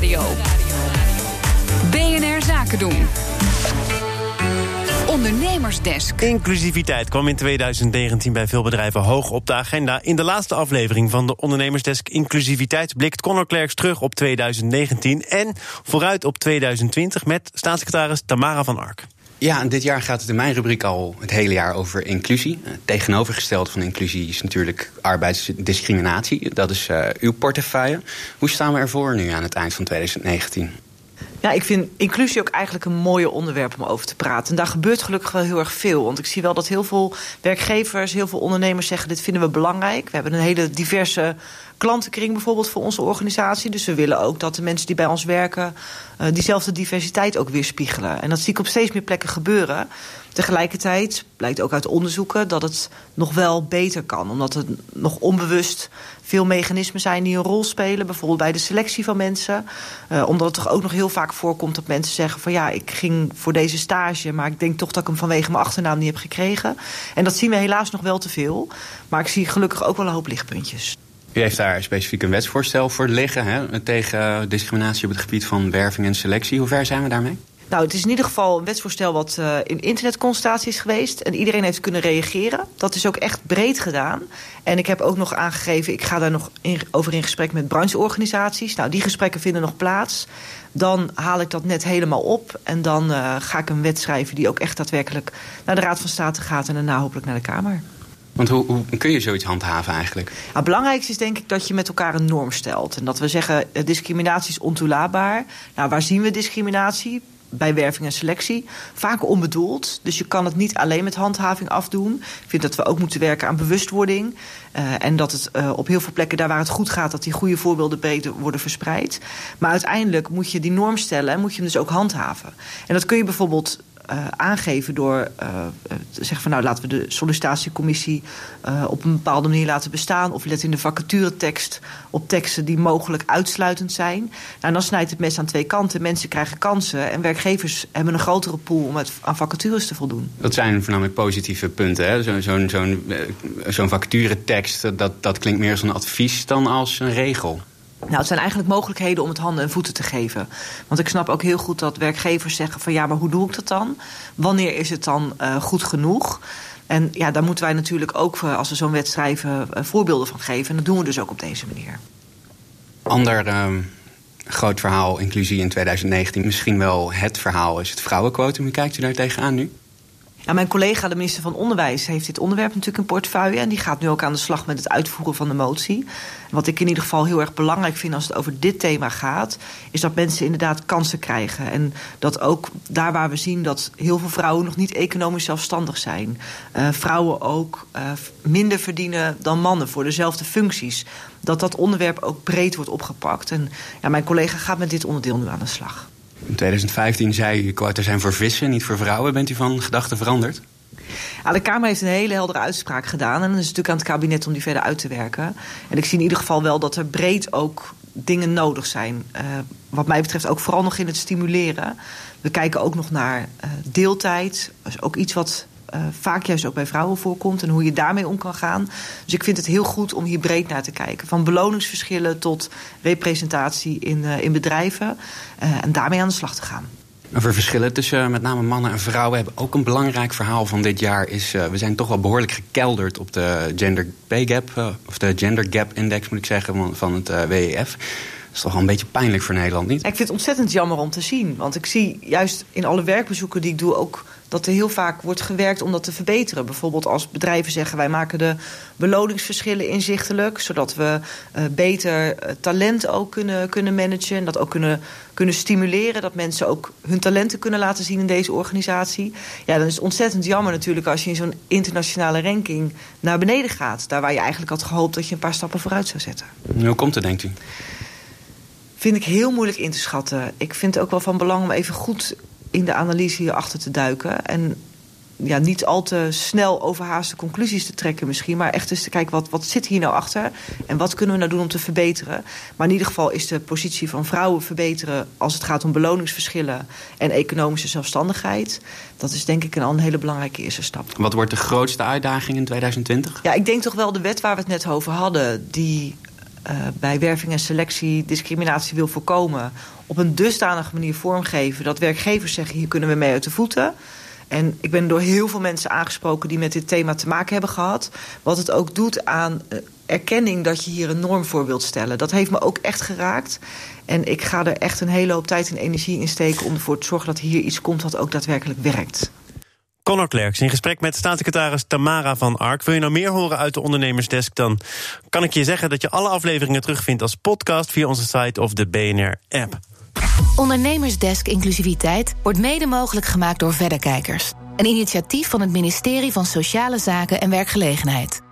Nieuwsradio. BNR Zaken doen. Ondernemersdesk. Inclusiviteit kwam in 2019 bij veel bedrijven hoog op de agenda. In de laatste aflevering van de Ondernemersdesk Inclusiviteit blikt Conor Klerks terug op 2019 en vooruit op 2020 met staatssecretaris Tamara van Ark. Ja, dit jaar gaat het in mijn rubriek al het hele jaar over inclusie. Het tegenovergestelde van inclusie is natuurlijk arbeidsdiscriminatie. Dat is uh, uw portefeuille. Hoe staan we ervoor nu aan het eind van 2019? Ja, ik vind inclusie ook eigenlijk een mooie onderwerp om over te praten. En daar gebeurt gelukkig wel heel erg veel. Want ik zie wel dat heel veel werkgevers, heel veel ondernemers zeggen: dit vinden we belangrijk. We hebben een hele diverse klantenkring bijvoorbeeld voor onze organisatie. Dus we willen ook dat de mensen die bij ons werken uh, diezelfde diversiteit ook weerspiegelen. En dat zie ik op steeds meer plekken gebeuren. Tegelijkertijd blijkt ook uit onderzoeken dat het nog wel beter kan. Omdat er nog onbewust veel mechanismen zijn die een rol spelen. Bijvoorbeeld bij de selectie van mensen. Uh, omdat het toch ook nog heel vaak voorkomt dat mensen zeggen van ja, ik ging voor deze stage, maar ik denk toch dat ik hem vanwege mijn achternaam niet heb gekregen. En dat zien we helaas nog wel te veel. Maar ik zie gelukkig ook wel een hoop lichtpuntjes. U heeft daar specifiek een wetsvoorstel voor liggen hè, tegen discriminatie op het gebied van werving en selectie. Hoe ver zijn we daarmee? Nou, het is in ieder geval een wetsvoorstel wat uh, in internetconsultatie is geweest. En iedereen heeft kunnen reageren. Dat is ook echt breed gedaan. En ik heb ook nog aangegeven, ik ga daar nog in, over in gesprek met brancheorganisaties. Nou, die gesprekken vinden nog plaats. Dan haal ik dat net helemaal op. En dan uh, ga ik een wet schrijven die ook echt daadwerkelijk naar de Raad van State gaat. En daarna hopelijk naar de Kamer. Want hoe, hoe, kun je zoiets handhaven eigenlijk? Nou, het belangrijkste is denk ik dat je met elkaar een norm stelt. En dat we zeggen, discriminatie is ontoelaatbaar. Nou, waar zien we discriminatie? Bij werving en selectie. Vaak onbedoeld. Dus je kan het niet alleen met handhaving afdoen. Ik vind dat we ook moeten werken aan bewustwording. Uh, en dat het uh, op heel veel plekken, daar waar het goed gaat, dat die goede voorbeelden beter worden verspreid. Maar uiteindelijk moet je die norm stellen en moet je hem dus ook handhaven. En dat kun je bijvoorbeeld uh, aangeven door uh, te zeggen van nou laten we de sollicitatiecommissie op een bepaalde manier laten bestaan. Of let in de vacaturetekst op teksten die mogelijk uitsluitend zijn. Nou, en dan snijdt het mes aan twee kanten. Mensen krijgen kansen en werkgevers hebben een grotere pool om het, aan vacatures te voldoen. Dat zijn voornamelijk positieve punten. Zo'n zo zo zo vacaturetekst, dat, dat klinkt meer als een advies dan als een regel. Nou, het zijn eigenlijk mogelijkheden om het handen en voeten te geven. Want ik snap ook heel goed dat werkgevers zeggen van ja, maar hoe doe ik dat dan? Wanneer is het dan uh, goed genoeg? En ja, daar moeten wij natuurlijk ook, als we zo'n wet schrijven, uh, voorbeelden van geven. En dat doen we dus ook op deze manier. Ander uh, groot verhaal, inclusie in 2019, misschien wel het verhaal, is het vrouwenquotum. Hoe kijkt u daar tegenaan nu? Ja, mijn collega, de minister van Onderwijs, heeft dit onderwerp natuurlijk in portefeuille. En die gaat nu ook aan de slag met het uitvoeren van de motie. Wat ik in ieder geval heel erg belangrijk vind als het over dit thema gaat, is dat mensen inderdaad kansen krijgen. En dat ook daar waar we zien dat heel veel vrouwen nog niet economisch zelfstandig zijn, uh, vrouwen ook uh, minder verdienen dan mannen voor dezelfde functies, dat dat onderwerp ook breed wordt opgepakt. En ja, mijn collega gaat met dit onderdeel nu aan de slag. In 2015 zei u, quota zijn voor vissen, niet voor vrouwen. Bent u van gedachten veranderd? Ja, de Kamer heeft een hele heldere uitspraak gedaan. En dan is het natuurlijk aan het kabinet om die verder uit te werken. En ik zie in ieder geval wel dat er breed ook dingen nodig zijn. Uh, wat mij betreft ook vooral nog in het stimuleren. We kijken ook nog naar uh, deeltijd. Dat is ook iets wat vaak juist ook bij vrouwen voorkomt en hoe je daarmee om kan gaan. Dus ik vind het heel goed om hier breed naar te kijken. Van beloningsverschillen tot representatie in, uh, in bedrijven uh, en daarmee aan de slag te gaan. Over verschillen tussen met name mannen en vrouwen hebben ook een belangrijk verhaal van dit jaar. Is, we zijn toch wel behoorlijk gekelderd op de gender pay gap, of de gender gap index moet ik zeggen, van het WEF. Dat is toch wel een beetje pijnlijk voor Nederland, niet? Ik vind het ontzettend jammer om te zien. Want ik zie juist in alle werkbezoeken die ik doe ook dat er heel vaak wordt gewerkt om dat te verbeteren. Bijvoorbeeld als bedrijven zeggen wij maken de beloningsverschillen inzichtelijk, zodat we uh, beter uh, talent ook kunnen, kunnen managen en dat ook kunnen, kunnen stimuleren, dat mensen ook hun talenten kunnen laten zien in deze organisatie. Ja, dan is het ontzettend jammer natuurlijk als je in zo'n internationale ranking naar beneden gaat. Daar waar je eigenlijk had gehoopt dat je een paar stappen vooruit zou zetten. Hoe komt het, denkt u? Vind ik heel moeilijk in te schatten. Ik vind het ook wel van belang om even goed in de analyse hierachter te duiken. En ja, niet al te snel overhaaste conclusies te trekken misschien. Maar echt eens te kijken, wat, wat zit hier nou achter? En wat kunnen we nou doen om te verbeteren? Maar in ieder geval is de positie van vrouwen verbeteren... als het gaat om beloningsverschillen en economische zelfstandigheid. Dat is denk ik een, een hele belangrijke eerste stap. Wat wordt de grootste uitdaging in 2020? Ja, ik denk toch wel de wet waar we het net over hadden... die uh, bij werving en selectie discriminatie wil voorkomen, op een dusdanige manier vormgeven dat werkgevers zeggen: hier kunnen we mee uit de voeten. En ik ben door heel veel mensen aangesproken die met dit thema te maken hebben gehad. Wat het ook doet aan uh, erkenning dat je hier een norm voor wilt stellen. Dat heeft me ook echt geraakt. En ik ga er echt een hele hoop tijd en energie in steken om ervoor te zorgen dat hier iets komt wat ook daadwerkelijk werkt. Connor Klerks in gesprek met staatssecretaris Tamara van Ark. Wil je nou meer horen uit de ondernemersdesk? Dan kan ik je zeggen dat je alle afleveringen terugvindt als podcast via onze site of de BNR-app. Ondernemersdesk Inclusiviteit wordt mede mogelijk gemaakt door Verderkijkers. Een initiatief van het ministerie van Sociale Zaken en Werkgelegenheid.